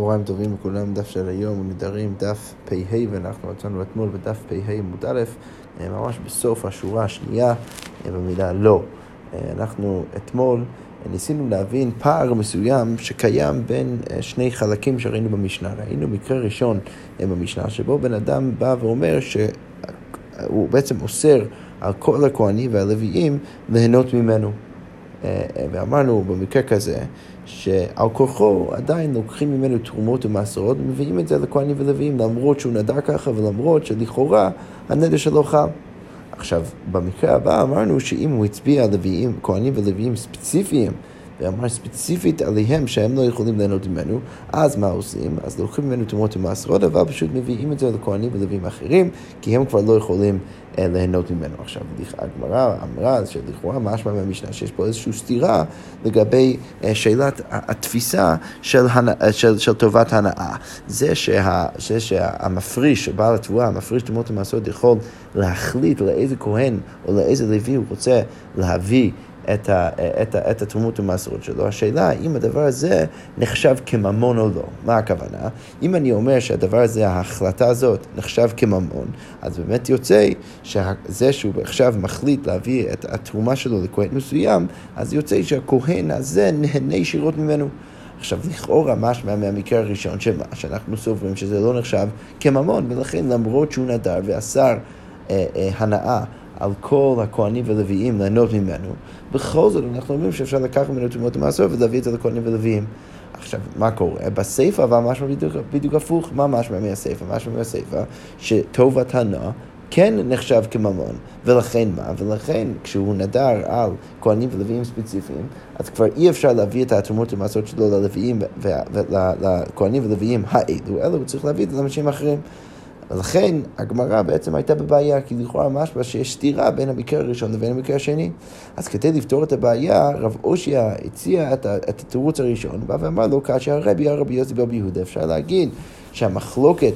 צהריים טובים לכולם, דף של היום, נדרים דף פ"ה, ואנחנו יצאנו אתמול בדף פ"ה עמוד א', אה, ממש בסוף השורה השנייה, אה, במילה לא. אה, אנחנו אתמול ניסינו להבין פער מסוים שקיים בין שני חלקים שראינו במשנה. ראינו מקרה ראשון במשנה, שבו בן אדם בא ואומר שהוא בעצם אוסר על כל הכהנים והלוויים ליהנות ממנו. ואמרנו במקרה כזה, שעל כורחו עדיין לוקחים ממנו תרומות ומעשרות ומביאים את זה לכהנים ולוויים למרות שהוא נדר ככה ולמרות שלכאורה הנדר שלו חל. עכשיו, במקרה הבא אמרנו שאם הוא הצביע לוויים, כהנים ולוויים ספציפיים ואמר ספציפית עליהם שהם לא יכולים ליהנות ממנו, אז מה עושים? אז לוקחים ממנו תרומות ומעשרות, אבל פשוט מביאים את זה לכהנים ולוויים אחרים, כי הם כבר לא יכולים אה, ליהנות ממנו. עכשיו, הגמרא אמרה שלכאורה משמע מהמשנה שיש פה איזושהי סתירה לגבי אה, שאלת התפיסה של, הנא, של, של טובת הנאה. זה, שה, זה שהמפריש, בעל התבואה, המפריש תרומות ומעשרות יכול להחליט לאיזה כהן או לאיזה לוי הוא רוצה להביא את, ה, את, ה, את התרומות ומעשרות שלו. השאלה האם הדבר הזה נחשב כממון או לא. מה הכוונה? אם אני אומר שהדבר הזה, ההחלטה הזאת, נחשב כממון, אז באמת יוצא שזה שהוא עכשיו מחליט להביא את התרומה שלו לכהן מסוים, אז יוצא שהכהן הזה נהנה ישירות ממנו. עכשיו, לכאורה משמע מהמקרה הראשון שמה, שאנחנו סוברים שזה לא נחשב כממון, ולכן למרות שהוא נדר ואסר אה, אה, הנאה על כל הכהנים ולוויים ליהנות ממנו, בכל זאת אנחנו אומרים שאפשר לקחת ממנו תרומות המעשר ולהביא את זה לכהנים ולוויים. עכשיו, מה קורה? בסיפא אבל משמע בדיוק, בדיוק הפוך. מה משמע מהסיפא? משמע מהסיפא שטובת הנא כן נחשב כממון, ולכן מה? ולכן כשהוא נדר על כהנים ולוויים ספציפיים, אז כבר אי אפשר להביא את התרומות המעשרות שלו ללוויים, לכהנים ולוויים האלו, אלא הוא צריך להביא את זה לאנשים אחרים. ולכן הגמרא בעצם הייתה בבעיה, כי לכאורה משמע שיש סתירה בין המקרה הראשון לבין המקרה השני. אז כדי לפתור את הבעיה, רב אושיה הציע את, את התירוץ הראשון, בא ואמר לו, כאשר הרבי הרבי יוסי ברבי יהודה, אפשר להגיד שהמחלוקת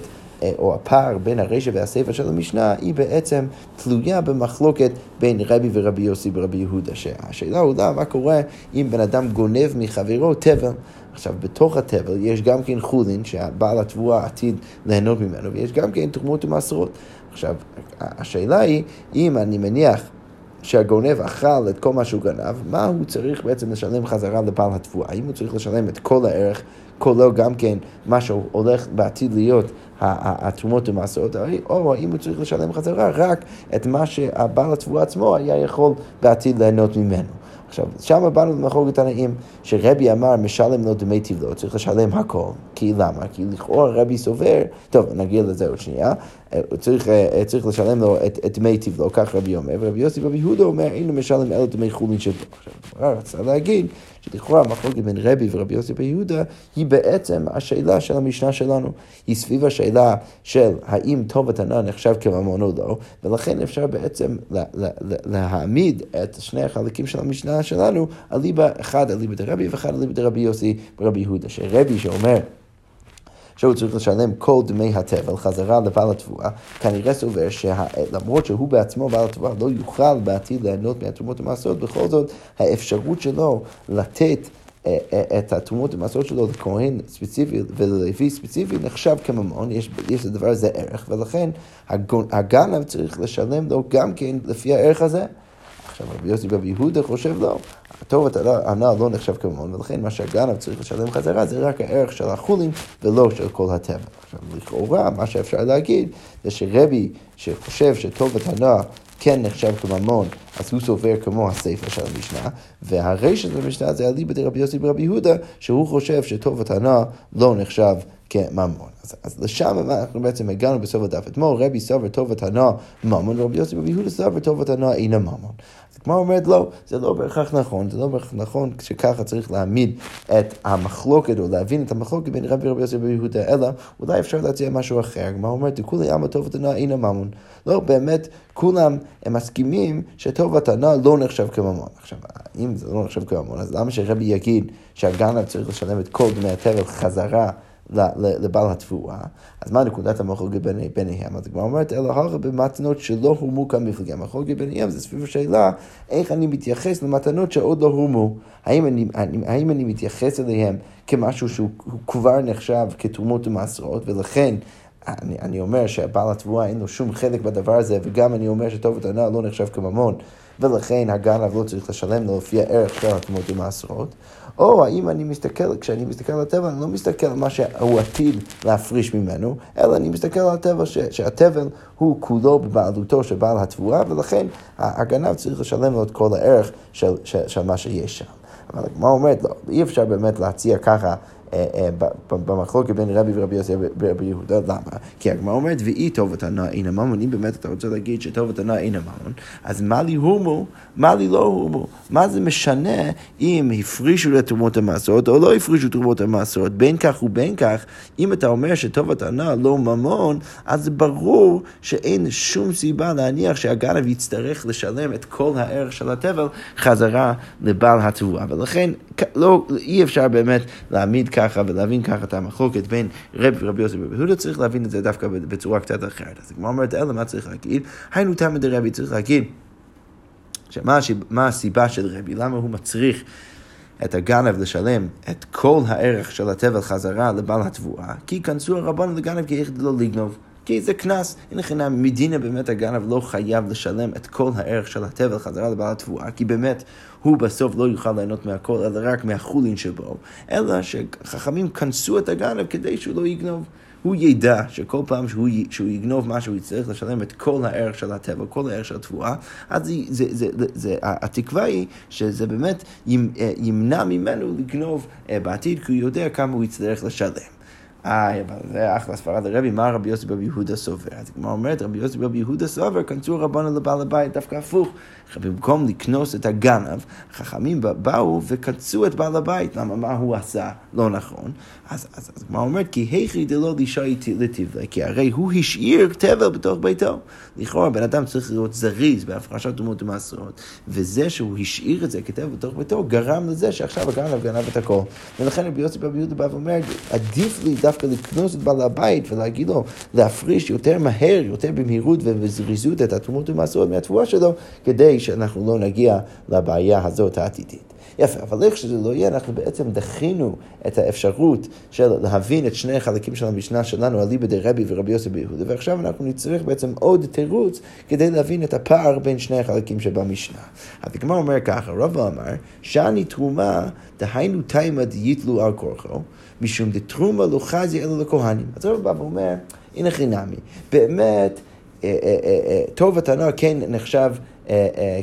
או הפער בין הרשע והסיפא של המשנה היא בעצם תלויה במחלוקת בין רבי ורבי יוסי ורבי יהודה. שהשאלה עולה מה קורה אם בן אדם גונב מחברו תבל. עכשיו, בתוך התבל יש גם כן חולין, שהבעל התבואה עתיד ליהנות ממנו, ויש גם כן תרומות ומעשרות. עכשיו, השאלה היא, אם אני מניח שהגונב אכל את כל מה שהוא גנב, מה הוא צריך בעצם לשלם חזרה לבעל התבואה? האם הוא צריך לשלם את כל הערך, כולו גם כן מה שהולך בעתיד להיות התרומות ומעשרות, או האם הוא צריך לשלם חזרה רק את מה שהבעל התבואה עצמו היה יכול בעתיד ליהנות ממנו. עכשיו, שם באנו למחלוקת תנאים, שרבי אמר משלם לו דמי טבלו, צריך לשלם הכל. כי למה? כי לכאורה רבי סובר, טוב, נגיע לזה עוד שנייה, צריך, אה, צריך לשלם לו את, דמי טבלו, כך רבי אומר, ורבי יוסי רבי יהודה אומר, אינו משלם אלא דמי חולין שלו. עכשיו, הגמרא רצה להגיד שלכאורה המחלוקת בין רבי ורבי יוסי רבי יהודה היא בעצם השאלה של המשנה שלנו. היא סביב השאלה של האם טוב התנא נחשב כממון או לא, ולכן אפשר בעצם לה, לה, לה, להעמיד את שני החלקים של המשנה שלנו, אליבא אחד אליבא דרבי ואחד אליבא דרבי יוסי ורבי יהודה. שרבי שאומר שהוא צריך לשלם כל דמי התבל חזרה לבעל התבואה, כנראה סובר שלמרות שהוא בעצמו בעל התבואה לא יוכל בעתיד ליהנות מהתרומות המעשרות, בכל זאת האפשרות שלו לתת אה, אה, את התרומות המעשרות שלו לכהן ספציפי וללוי ספציפי נחשב כממון, יש, יש לדבר הזה ערך, ולכן הגנב צריך לשלם לו גם כן לפי הערך הזה. עכשיו רבי יוסי רבי יהודה חושב לא, הטוב הנ"ל לא נחשב כממון, ולכן מה שהגנב צריך לשלם חזרה זה רק הערך של החולין ולא של כל הטבע. עכשיו לכאורה מה שאפשר להגיד זה שרבי שחושב שטובת הנ"ל כן נחשב כממון, אז הוא סובר כמו הסיפא של המשנה, והרישא של המשנה זה אליבא דרבי יוסי ברבי יהודה, שהוא חושב שטובת הנ"ל לא נחשב כממון. אז, אז לשם אנחנו בעצם הגענו בסוף הדף. אתמול רבי סבר טובת הנ"ל ממון, ורבי יוסי ברבי יהודה סבר טובת הנ"ל אינה ממון. אז כמו אומרת לא, זה לא בהכרח נכון, זה לא בהכרח נכון שככה צריך להעמיד את המחלוקת או להבין את המחלוקת בין רבי רבי יוסי ברבי יהודה, אלא אולי אפשר להציע משהו אחר. כמו אומרת, כולי עלמא טובת הנ"ל אינה ממון. לא, באמת, כולם הם מסכימים שטובת הנ"ל לא נחשב כממון. עכשיו, אם זה לא נחשב כממון, אז למה שרבי יגיד שהגנב צריך לשלם את כל דמי התבל חזרה לבעל התבואה. אז מה נקודת המחלוקת ביניהם? אז הגמרא אומרת, אלא הלכה במתנות שלא הומו כמפלגי. המחלוקת ביניהם זה סביב השאלה איך אני מתייחס למתנות שעוד לא הומו. האם אני, האם אני מתייחס אליהם כמשהו שהוא כבר נחשב כתרומות ומעשרות, ולכן אני, אני אומר שבעל התבואה אין לו שום חלק בדבר הזה, וגם אני אומר שטובת הנאה לא נחשב כממון, ולכן הגנב לא צריך לשלם לו לפי הערך של התרומות ומעשרות. או האם אני מסתכל, כשאני מסתכל על הטבע, אני לא מסתכל על מה שהוא עתיד להפריש ממנו, אלא אני מסתכל על הטבע, ש, שהטבל הוא כולו בבעלותו של בעל התבואה, ולכן הגנב צריך לשלם לו את כל הערך של, של, של מה שיש שם. אבל הגמרא אומרת, לא, אי אפשר באמת להציע ככה במחלוקת בין רבי ורבי יוסי ורבי יהודה, למה? כי הגמרא אומרת, ואי טובת הנאה אין הממון, אם באמת אתה רוצה להגיד שטובת הנאה אין הממון, אז מה לי הומו, מה לי לא הומו? מה זה משנה אם הפרישו לתרומות המעשרות או לא הפרישו תרומות המעשרות? בין כך ובין כך, אם אתה אומר שטובת הנאה לא ממון, אז ברור שאין שום סיבה להניח שהגנב יצטרך לשלם את כל הערך של התבל חזרה לבעל התבואה, ולכן לא, אי אפשר באמת להעמיד ככה ולהבין ככה את המחלוקת בין רבי ורבי יוסי ורבי יהודה, צריך להבין את זה דווקא בצורה קצת אחרת. אז הגמרא אומרת, אלא מה צריך להגיד? היינו תמי דרבי, צריך להגיד, שמה הסיבה של רבי, למה הוא מצריך את הגנב לשלם את כל הערך של התבל חזרה לבעל התבואה? כי כנסו הרבנו לגנב כי איך לא לגנוב. כי זה קנס. הנה חינם, מדינה באמת הגנב לא חייב לשלם את כל הערך של התבל חזרה לבעל התבואה, כי באמת הוא בסוף לא יוכל ליהנות מהכל, אלא רק מהחולין שבו, אלא שחכמים כנסו את הגנב כדי שהוא לא יגנוב. הוא ידע שכל פעם שהוא, שהוא יגנוב משהו, הוא יצטרך לשלם את כל הערך של הטבע, כל הערך של התבואה, אז זה, זה, זה, זה, זה, התקווה היא שזה באמת ימנע ממנו לגנוב אה, בעתיד, כי הוא יודע כמה הוא יצטרך לשלם. אה, אבל זה אחלה ספרד הרבי, מה רבי יוסי בב יהודה סובר? אז הגמרא אומרת, רבי יוסי בב יהודה סובר, כנסו רבנו לבעל הבית, דווקא הפוך. במקום לקנוס את הגנב, חכמים באו וקנסו את בעל הבית. למה? מה הוא עשה לא נכון? אז הגמרא אומרת, כי היכי דלא לישי לטבלה, כי הרי הוא השאיר תבל בתוך ביתו. לכאורה, בן אדם צריך להיות זריז בהפרשת תרומות ומעשרות, וזה שהוא השאיר את זה כתבל בתוך ביתו, גרם לזה שעכשיו הגנב גנב את הכל. ולכן רבי יוסי בב יהודה בא ואומר, עדיף לי דווקא לקנוס את בעל הבית ולהגיד לו להפריש יותר מהר, יותר במהירות ובזריזות את התרומות ומעשרות מהתבואה שלו, כדי שאנחנו לא נגיע לבעיה הזאת העתידית. יפה, אבל איך שזה לא יהיה, אנחנו בעצם דחינו את האפשרות של להבין את שני החלקים של המשנה שלנו, אליבא דרבי ורבי יוסף ביהודה, ועכשיו אנחנו נצטרך בעצם עוד תירוץ כדי להבין את הפער בין שני החלקים שבמשנה. הגמרא אומר ככה, רבא אמר, שאני תרומה, דהיינו תימא דייתלו על כורחו, משום דתרומה לא חזי אלא לכהנים. אז רבא בא ואומר, הנה חינמי, באמת, אה, אה, אה, טוב התנא כן נחשב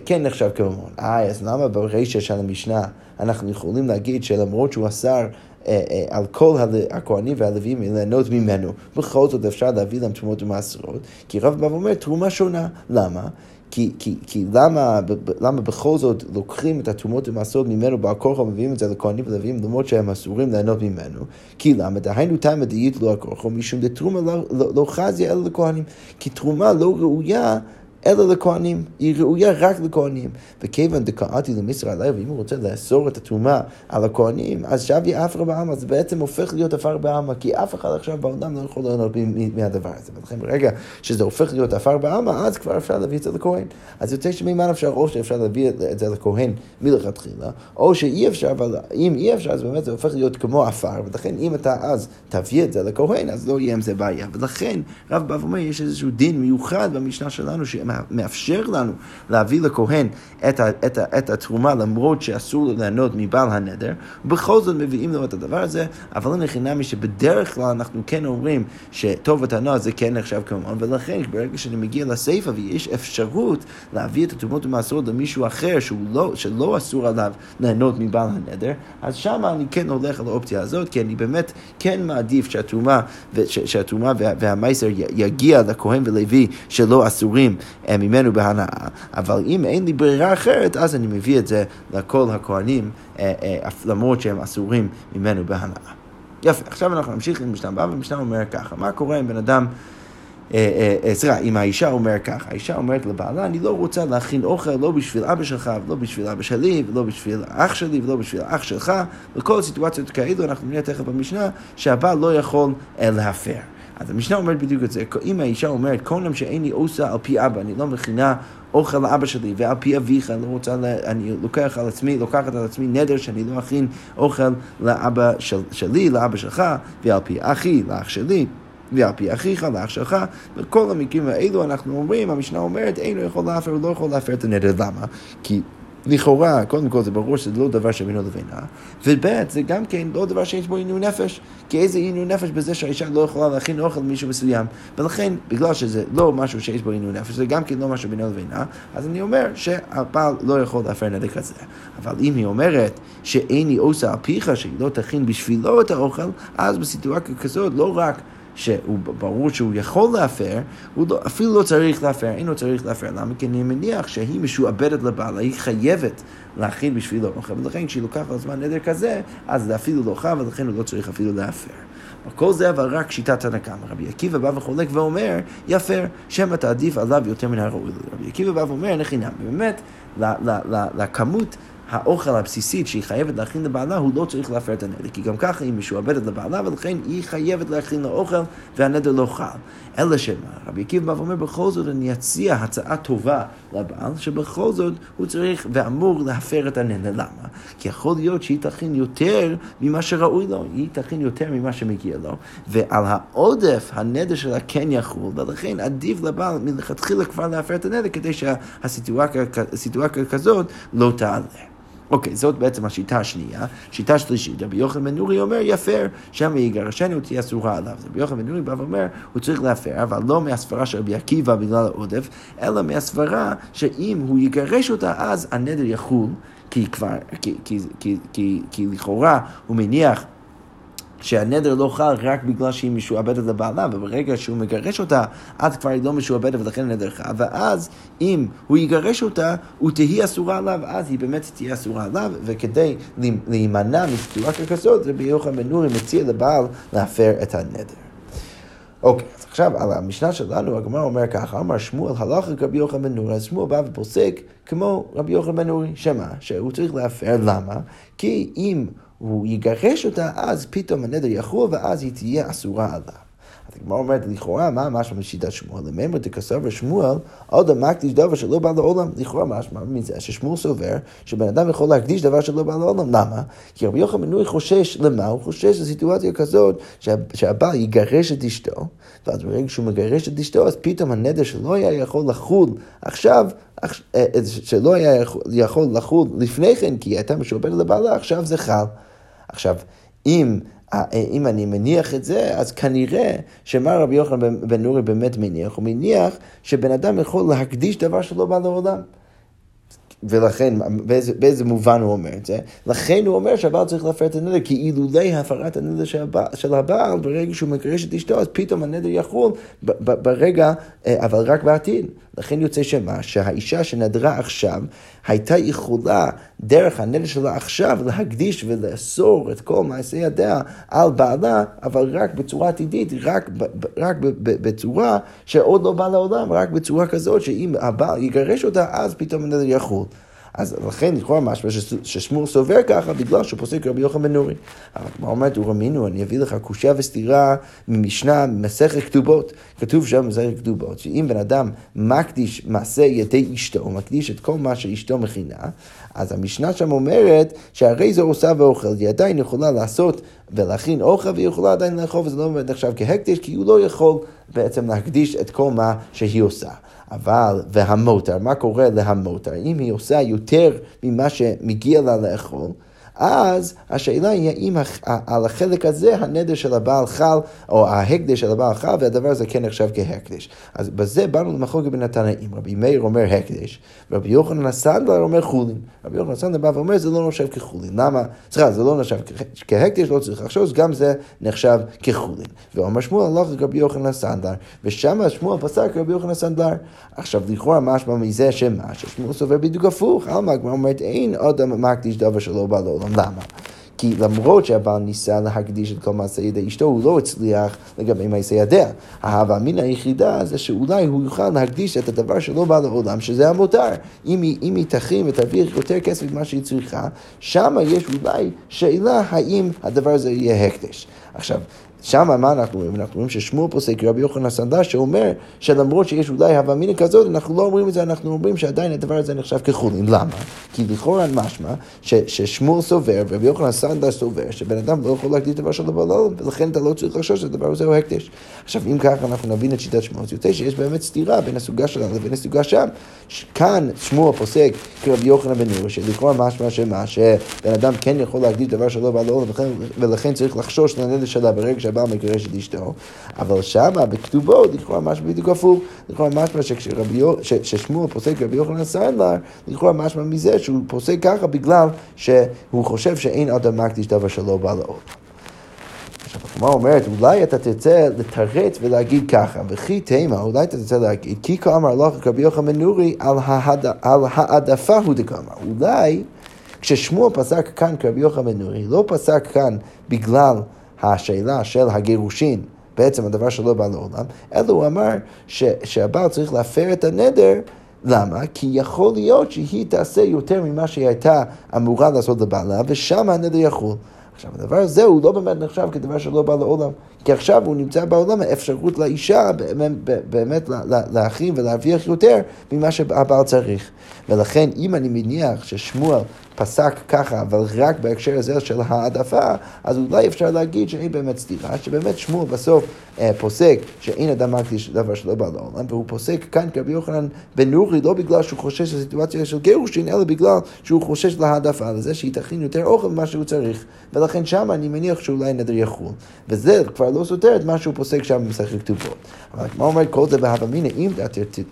כן נחשב כממון. אה, אז למה ברישא של המשנה אנחנו יכולים להגיד שלמרות שהוא אסר אה, על כל הכהנים והלווים ליהנות ממנו, בכל זאת אפשר להביא להם תרומות ומעשרות? כי רב בא ואומר תרומה שונה. למה? כי, כי, כי למה, למה בכל זאת לוקחים את התרומות ומעשרות ממנו בעל כורחו ומביאים את זה לכהנים ולווים למרות שהם אסורים ליהנות ממנו? כי למה? דהיינו תמה דאית לו הכורחו משום דתרומה לא, לא, לא חזיה אלא לכהנים. כי תרומה לא ראויה אלא לכהנים, היא ראויה רק לכהנים. וכיוון דקאתי למשרה עליה, ואם הוא רוצה לאסור את התרומה על הכהנים, אז שבי עפר בעלמא, זה בעצם הופך להיות עפר בעלמא, כי אף אחד עכשיו בעולם לא יכול ליהנות מהדבר הזה. ולכן ברגע שזה הופך להיות עפר בעלמא, אז כבר אפשר להביא את זה לכהן. אז יוצא שממה אפשר, או שאפשר להביא את זה לכהן מלכתחילה, או שאי אפשר, אבל אם אי אפשר, אז באמת זה הופך להיות כמו עפר, ולכן אם אתה אז תביא את זה לכהן, אז לא יהיה עם זה בעיה. ולכן רב בא ואומר, יש איזשהו דין מיוחד במשנה שלנו, מאפשר לנו להביא לכהן את, ה, את, ה, את התרומה למרות שאסור לו ליהנות מבעל הנדר, ובכל זאת מביאים לו את הדבר הזה, אבל הנה חינמי שבדרך כלל אנחנו כן אומרים שטובת הנאה זה כן נחשב כמובן, ולכן ברגע שאני מגיע לסיפא ויש אפשרות להביא את התרומות המעשרות למישהו אחר לא, שלא אסור עליו ליהנות מבעל הנדר, אז שם אני כן הולך על האופציה הזאת, כי אני באמת כן מעדיף שהתרומה, שהתרומה והמייסר יגיע לכהן ולוי שלא אסורים ממנו בהנאה, אבל אם אין לי ברירה אחרת, אז אני מביא את זה לכל הכהנים, אה, אה, למרות שהם אסורים ממנו בהנאה. יפה, עכשיו אנחנו נמשיך עם משנה הבאה, ומשנה אומר ככה, מה קורה אם בן אדם סליחה, אם האישה אומרת ככה, האישה אומרת לבעלה, אני לא רוצה להכין אוכל לא בשביל אבא שלך, ולא בשביל אבא שלי, ולא בשביל אח שלי, ולא בשביל אח שלך, וכל סיטואציות כאלו, אנחנו נראה תכף במשנה, שהבעל לא יכול להפר. אז המשנה אומרת בדיוק את זה, אם האישה אומרת, כל יום שאיני עושה על פי אבא, אני לא מכינה אוכל לאבא שלי, ועל פי אביך, אני לא רוצה, אני לוקח על עצמי, לוקחת על עצמי נדר שאני לא אכין אוכל לאבא של, שלי, לאבא שלך, ועל פי אחי, לאח שלי. ועל פי אחיך, לאח שלך, בכל המקרים האלו אנחנו אומרים, המשנה אומרת, אינו יכול להפר, לא יכול להפר את הנדר, למה? כי לכאורה, קודם כל זה ברור שזה לא דבר שבינו לבינה, וב' זה גם כן לא דבר שיש בו עינוי נפש, כי איזה עינוי נפש בזה שהאישה לא יכולה להכין אוכל למישהו מסוים, ולכן, בגלל שזה לא משהו שיש בו עינוי נפש, זה גם כן לא משהו בינו לבינה, אז אני אומר שהבעל לא יכול להפר נדר כזה. אבל אם היא אומרת שאיני עושה על פיך, שהיא לא תכין בשבילו את האוכל, אז בסיטואציה כזאת לא רק שהוא ברור שהוא יכול להפר, הוא לא, אפילו לא צריך להפר, אינו צריך להפר. למה? כי אני מניח שהיא משועבדת לבעלה, היא חייבת להכין בשבילו אוכל, ולכן כשהיא לוקחת על זמן נדר כזה, אז זה אפילו לא חייב, ולכן הוא לא צריך אפילו להפר. כל זה אבל רק שיטת תנא קמא. רבי עקיבא בא וחולק ואומר, יפר, שמא תעדיף עליו יותר מן הראוי. רבי עקיבא בא ואומר, אין חינם. באמת, לכמות האוכל הבסיסית שהיא חייבת להכין לבעלה, הוא לא צריך להפר את הנדר, כי גם ככה היא משועבדת לבעלה, ולכן היא חייבת להכין לאוכל, והנדר לא חל. אלא שמה, רבי עקיבא בא ואומר, בכל זאת אני אציע הצעה טובה לבעל, שבכל זאת הוא צריך ואמור להפר את הנדר. למה? כי יכול להיות שהיא תכין יותר ממה שראוי לו, היא תכין יותר ממה שמגיע לו, ועל העודף הנדר שלה כן יחול, ולכן עדיף לבעל מלכתחילה כבר להפר את הנדר, כדי שהסיטואציה כזאת לא תעלה. אוקיי, זאת בעצם השיטה השנייה. שיטה שלישית, רבי יוחנן בן נורי אומר, יפר, שם יגרשנו תהיה אסורה עליו. רבי יוחנן בן נורי בא ואומר, הוא צריך להפר, אבל לא מהסברה של רבי עקיבא בגלל העודף, אלא מהסברה שאם הוא יגרש אותה, אז הנדר יחול, כי כבר, כי, כי, כי, כי, כי לכאורה הוא מניח שהנדר לא חל רק בגלל שהיא משועבדת לבעלה, וברגע שהוא מגרש אותה, אז כבר היא לא משועבדת ולכן הנדר חל, ואז אם הוא יגרש אותה, הוא תהי אסורה עליו, אז היא באמת תהיה אסורה עליו, וכדי להימנע מסיטואציה כזאת, רבי יוחנן בן נורי מציע לבעל להפר את הנדר. אוקיי, אז עכשיו על המשנה שלנו, הגמרא אומר ככה, אמר שמואל הלך רבי יוחנן בן נורי, אז שמואל בא ופוסק כמו רבי יוחנן בן נורי, שמה? שהוא צריך להפר, למה? כי אם הוא יגרש אותה, אז פתאום הנדר יחול ואז היא תהיה אסורה עליו. אז הגמרא אומרת, לכאורה, מה משמע משיטת שמואל? לממר דקסבר שמואל, עוד מקדיש דבר שלא בא לעולם. לכאורה משמע מזה ששמואל סובר שבן אדם יכול להקדיש דבר שלא בא לעולם. למה? כי רבי יוחנן בן חושש למה? הוא חושש לסיטואציה כזאת שהבעל יגרש את אשתו, ואז ברגע שהוא מגרש את אשתו, אז פתאום הנדר שלא היה יכול לחול עכשיו, אה, אה, שלא היה יכול לחול לפני כן, כי היא הייתה משועבדת לבעלה, עכשיו זה חל. עכשיו, אם, אה, אם אני מניח את זה, אז כנראה שמה רבי יוחנן בן נורי באמת מניח? הוא מניח שבן אדם יכול להקדיש דבר שלא בא לעולם. ולכן, באיזה, באיזה מובן הוא אומר את זה? לכן הוא אומר שהבעל צריך להפר את הנדר, כי אילולי הפרת הנדר של הבעל, של הבעל, ברגע שהוא מגרש את אשתו, אז פתאום הנדר יחול ברגע, אה, אבל רק בעתיד. לכן יוצא שמה? שהאישה שנדרה עכשיו, הייתה יכולה דרך הנדר שלה עכשיו להקדיש ולאסור את כל מעשי ידיה על בעלה, אבל רק בצורה עתידית, רק, רק בצורה שעוד לא באה לעולם, רק בצורה כזאת שאם הבעל יגרש אותה, אז פתאום הנדר יחול. אז לכן לכאורה משמע ששמואל סובר ככה בגלל שהוא פוסק רבי יוחנן בן נורי. אבל מה אומרת ורמינו, אני אביא לך קושייה וסתירה ממשנה, ממסכת כתובות. כתוב שם במסכת כתובות, שאם בן אדם מקדיש מעשה ידי אשתו, הוא מקדיש את כל מה שאשתו מכינה, אז המשנה שם אומרת שהרי זו עושה ואוכל, היא עדיין יכולה לעשות ולהכין אוכל והיא יכולה עדיין לאכול, וזה לא נחשב כהקדש, כי הוא לא יכול בעצם להקדיש את כל מה שהיא עושה. אבל, והמותר, מה קורה להמותר? אם היא עושה יותר ממה שמגיע לה לאכול, אז השאלה היא האם על החלק הזה הנדר של הבעל חל, או ההקדש של הבעל חל, והדבר הזה כן נחשב כהקדש. אז בזה באנו למחלוקת בין התנאים. רבי מאיר אומר הקדש, ורבי יוחנן הסנדלר אומר חולין. רבי יוחנן הסנדלר בא ואומר זה לא נחשב כחולין. למה? סליחה, זה לא נחשב כהקדש, לא צריך לחשוב, גם זה נחשב כחולין. ואומר שמואל הלך לרבי יוחנן הסנדלר, ושם שמואל פסק רבי יוחנן הסנדלר. עכשיו לכאורה משמע מזה שמה? ששמואל סובר בדיוק הפוך. עלמא הגמרא אומרת אין אדם מקדיש דבר שלא בא לעולם. למה? כי למרות שהבעל ניסה להקדיש את כל מעשה ידי אשתו, הוא לא הצליח לגבי מעשה ידיה. ההווה אמינא היחידה זה שאולי הוא יוכל להקדיש את הדבר שלא בא לעולם, שזה המותר. אם היא, אם היא תכין ותרוויח יותר כסף ממה שהיא צריכה, שם יש אולי שאלה האם הדבר הזה יהיה הקדש. עכשיו, שם מה אנחנו רואים? אנחנו רואים ששמואל פוסק רבי יוחנן הסנדל שאומר שלמרות שיש אולי הווה מינא כזאת, אנחנו לא אומרים את זה, אנחנו אומרים שעדיין הדבר הזה נחשב כחולין. למה? כי לכאורה משמע ששמואל סובר ורבי יוחנן הסנדל סובר שבן אדם לא יכול להקדיש דבר שלו בעולם, ולכן אתה לא צריך לחשוש שהדבר הזה הוא הקדש. עכשיו, אם ככה אנחנו נבין את שיטת שמואל, זה יוצא שיש באמת סתירה בין הסוגה שלנו לבין הסוגה שם. כאן שמואל פוסק כרבי יוחנן בן נור, שלכאורה משמע שמה, שבן אדם כן יכול להקדיש דבר שלו בעולם, ולכן צריך לחשוש שהבעל מגרש את אשתו, אבל שמה בכתובו לכאורה משמע בדיוק הפוך, לכאורה משמע ששמואל פוסק רבי יוחנן סנדלר, לכאורה משמע מזה שהוא פוסק ככה בגלל שהוא חושב שאין אדם מקדיש דבר שלא בא לעולם. עכשיו, הגמרא אומרת, אולי אתה תרצה לתרץ ולהגיד ככה, וכי תימה, אולי אתה תרצה להגיד, כי כה אמר לך רבי יוחנן נורי על העדפה הוא דקאמר. אולי כששמואל פסק כאן כרבי יוחנן נורי, לא פסק כאן בגלל השאלה של הגירושין, בעצם הדבר שלא בא לעולם, אלא הוא אמר ש, שהבעל צריך להפר את הנדר. למה? כי יכול להיות שהיא תעשה יותר ממה שהיא הייתה אמורה לעשות לבעלה, ושם הנדר יחול. עכשיו, הדבר הזה הוא לא באמת נחשב כדבר שלא בא לעולם. כי עכשיו הוא נמצא בעולם האפשרות לאישה באמת, באמת להכין ולהרוויח יותר ממה שהבעל צריך. ולכן, אם אני מניח ששמואל פסק ככה, אבל רק בהקשר הזה של העדפה, אז אולי אפשר להגיד שאין באמת סתירה, שבאמת שמואל בסוף אה, פוסק שאין אדם מקדיש דבר שלא בא לעולם, והוא פוסק כאן כרבי יוחנן בן נורי, לא בגלל שהוא חושש לסיטואציה של גירושין, אלא בגלל שהוא חושש להעדפה, לזה שהיא תכין יותר אוכל ממה שהוא צריך. ולכן שם אני מניח שאולי נדר יחול. וזה כבר לא סותר את מה שהוא פוסק שם במסכת כתובות. אבל מה אומר כל זה בהווה מינא, אם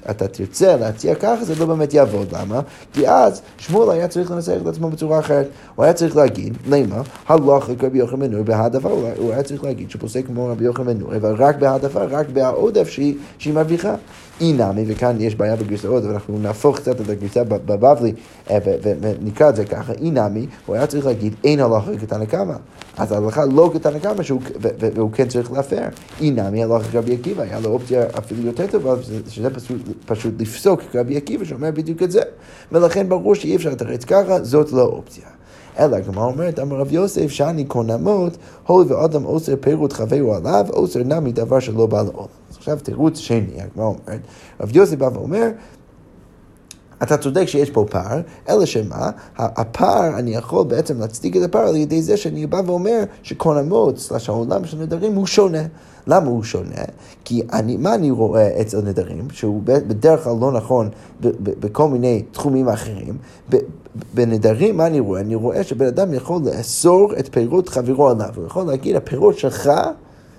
אתה תרצה להציע ככה, זה לא באמת יעבוד. למה? כי אז שמואל היה צריך לנסח את עצמו בצורה אחרת. הוא היה צריך להגיד, למה? הלך רבי יוחנן בן נורי בהעדפה, הוא היה צריך להגיד שפוסק כמו רבי יוחנן בן נורי, אבל רק בהעדפה, רק בעודף שהיא מרוויחה. אינמי, וכאן יש בעיה בגרסאות, ואנחנו נהפוך קצת את הגרסה בבבלי אה, ונקרא את זה ככה, אינמי, הוא היה צריך להגיד אין הלכה כתנא קמא. אז ההלכה לא כתנא קמא, והוא כן צריך להפר. אינמי הלכה כרבי עקיבא, היה לו אופציה אפילו יותר טובה, שזה פשוט, פשוט לפסוק כרבי עקיבא שאומר בדיוק את זה. ולכן ברור שאי אפשר לתרץ ככה, זאת לא אופציה. אלא הגמרא אומרת, אמר רב יוסף, שאני קונמות, הוי ואדם אוסר פירוט חברו עליו, אוסר נמי דבר שלא בא לעולם. אז עכשיו תירוץ שני, הגמרא אומרת, רב יוסף בא ואומר, אתה צודק שיש פה פער, אלא שמה, הפער, אני יכול בעצם להצדיק את הפער על ידי זה שאני בא ואומר שקונמות, סלש העולם של נדרים הוא שונה. למה הוא שונה? כי אני, מה אני רואה אצל נדרים, שהוא בדרך כלל לא נכון בכל מיני תחומים אחרים, בנדרים, מה אני רואה? אני רואה שבן אדם יכול לאסור את פירות חברו עליו. הוא יכול להגיד, הפירות שלך,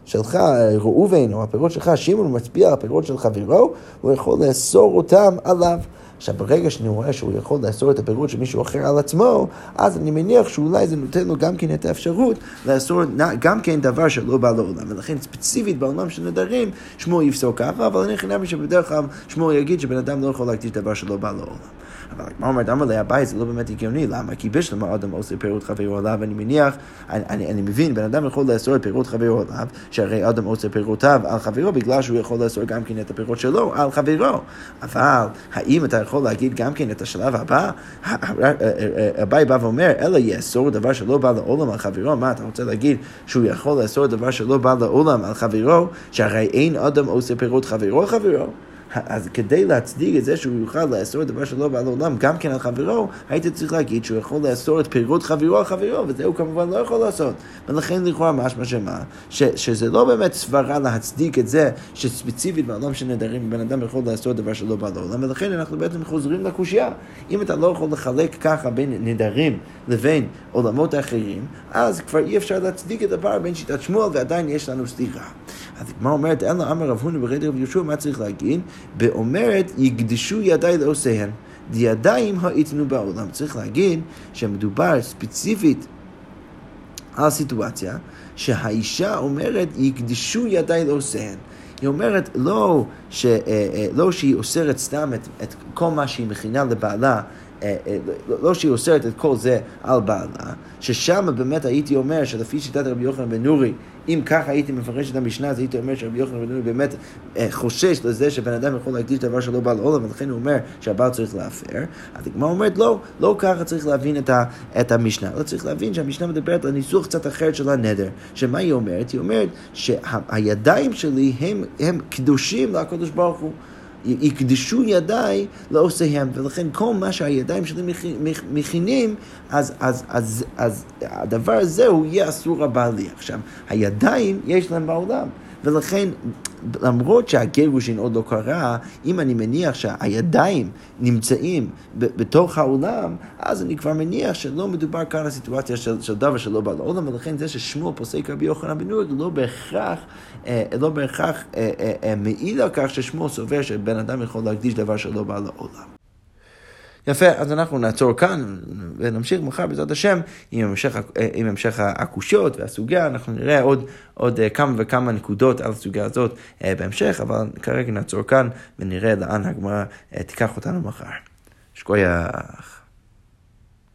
שלך, ראובן, או הפירות שלך, שמעון, מצביע על הפירות של חברו, הוא יכול לאסור אותם עליו. עכשיו, ברגע שאני רואה שהוא יכול לאסור את הפירות של מישהו אחר על עצמו, אז אני מניח שאולי זה נותן לו גם כן את האפשרות לאסור גם כן דבר שלא בא לעולם. ולכן ספציפית בעולם של נדרים, שמו יפסוק ככה, אבל אני חינמי שבדרך כלל שמו יגיד שבן אדם לא יכול להקדיש דבר שלא בא לעולם. אבל הגמרא אומרת, אמר לי, הבית זה לא באמת הגיוני, למה? כי בשלמה אדם עושה פירות חברו עליו, אני מניח, אני, אני, אני מבין, בן אדם יכול לאסור את פירות חברו עליו, שהרי אדם עושה פירותיו על חברו, בגלל שהוא יכול לאסור גם כן את הפירות שלו על חברו. אבל האם אתה יכול להגיד גם כן את השלב הבא? הבית בא ואומר, אלא יאסור דבר שלא בא לעולם על חברו, מה אתה רוצה להגיד שהוא יכול לאסור דבר שלא בא לעולם על חברו, שהרי אין אדם עושה פירות חברו על חברו? אז כדי להצדיק את זה שהוא יוכל לאסור דבר שלא בא לעולם גם כן על חברו, היית צריך להגיד שהוא יכול לאסור את פירות חברו על חברו, וזה הוא כמובן לא יכול לעשות. ולכן לכאורה משמע שמה, שזה לא באמת סברה להצדיק את זה שספציפית בעולם של נדרים בן אדם יכול לאסור דבר שלא בא לעולם, ולכן אנחנו בעצם חוזרים לקושייה. אם אתה לא יכול לחלק ככה בין נדרים לבין עולמות אחרים, אז כבר אי אפשר להצדיק את הפער בין שיטת שמואל ועדיין יש לנו סליחה. הגמרא אומרת, אלא אמר רב הונא ברד רב יהושע, מה צריך להגיד? באומרת, יקדשו ידיי לעושיהן. ידיים היתנו בעולם. צריך להגיד שמדובר ספציפית על סיטואציה שהאישה אומרת, יקדשו ידיי לעושיהן. היא אומרת לא, ש, אה, אה, לא שהיא אוסרת סתם את, את כל מה שהיא מכינה לבעלה לא שהיא אוסרת את כל זה על בעלה, ששם באמת הייתי אומר שלפי שיטת רבי יוחנן בן נורי, אם ככה הייתי מפרש את המשנה, אז הייתי אומר שרבי יוחנן בן נורי באמת אה, חושש לזה שבן אדם יכול להקדיש דבר שלא בא לעולם, ולכן הוא אומר שהבעל צריך להפר. אז הגמרא אומרת, לא, לא ככה צריך להבין את, ה, את המשנה, לא צריך להבין שהמשנה מדברת על ניסוח קצת אחרת של הנדר. שמה היא אומרת? היא אומרת שהידיים שלי הם, הם קדושים לקדוש ברוך הוא. יקדשו ידיי לעושיהם, ולכן כל מה שהידיים שלי מכינים, אז, אז, אז, אז הדבר הזה הוא יהיה אסור הבעלי. עכשיו, הידיים יש להם בעולם. ולכן, למרות שהגירושין עוד לא קרה, אם אני מניח שהידיים נמצאים בתוך העולם, אז אני כבר מניח שלא מדובר כאן על סיטואציה של, של דבר שלא בא לעולם, ולכן זה ששמואל פוסק רבי יוחנן בן נורי לא בהכרח, אה, לא בהכרח אה, אה, אה, מעיד על כך ששמואל סובר שבן אדם יכול להקדיש דבר שלא בא לעולם. יפה, אז אנחנו נעצור כאן ונמשיך מחר בעזרת השם עם המשך, עם המשך הקושיות והסוגיה, אנחנו נראה עוד, עוד כמה וכמה נקודות על הסוגיה הזאת אה, בהמשך, אבל כרגע נעצור כאן ונראה לאן הגמרא אה, תיקח אותנו מחר. שכוייח.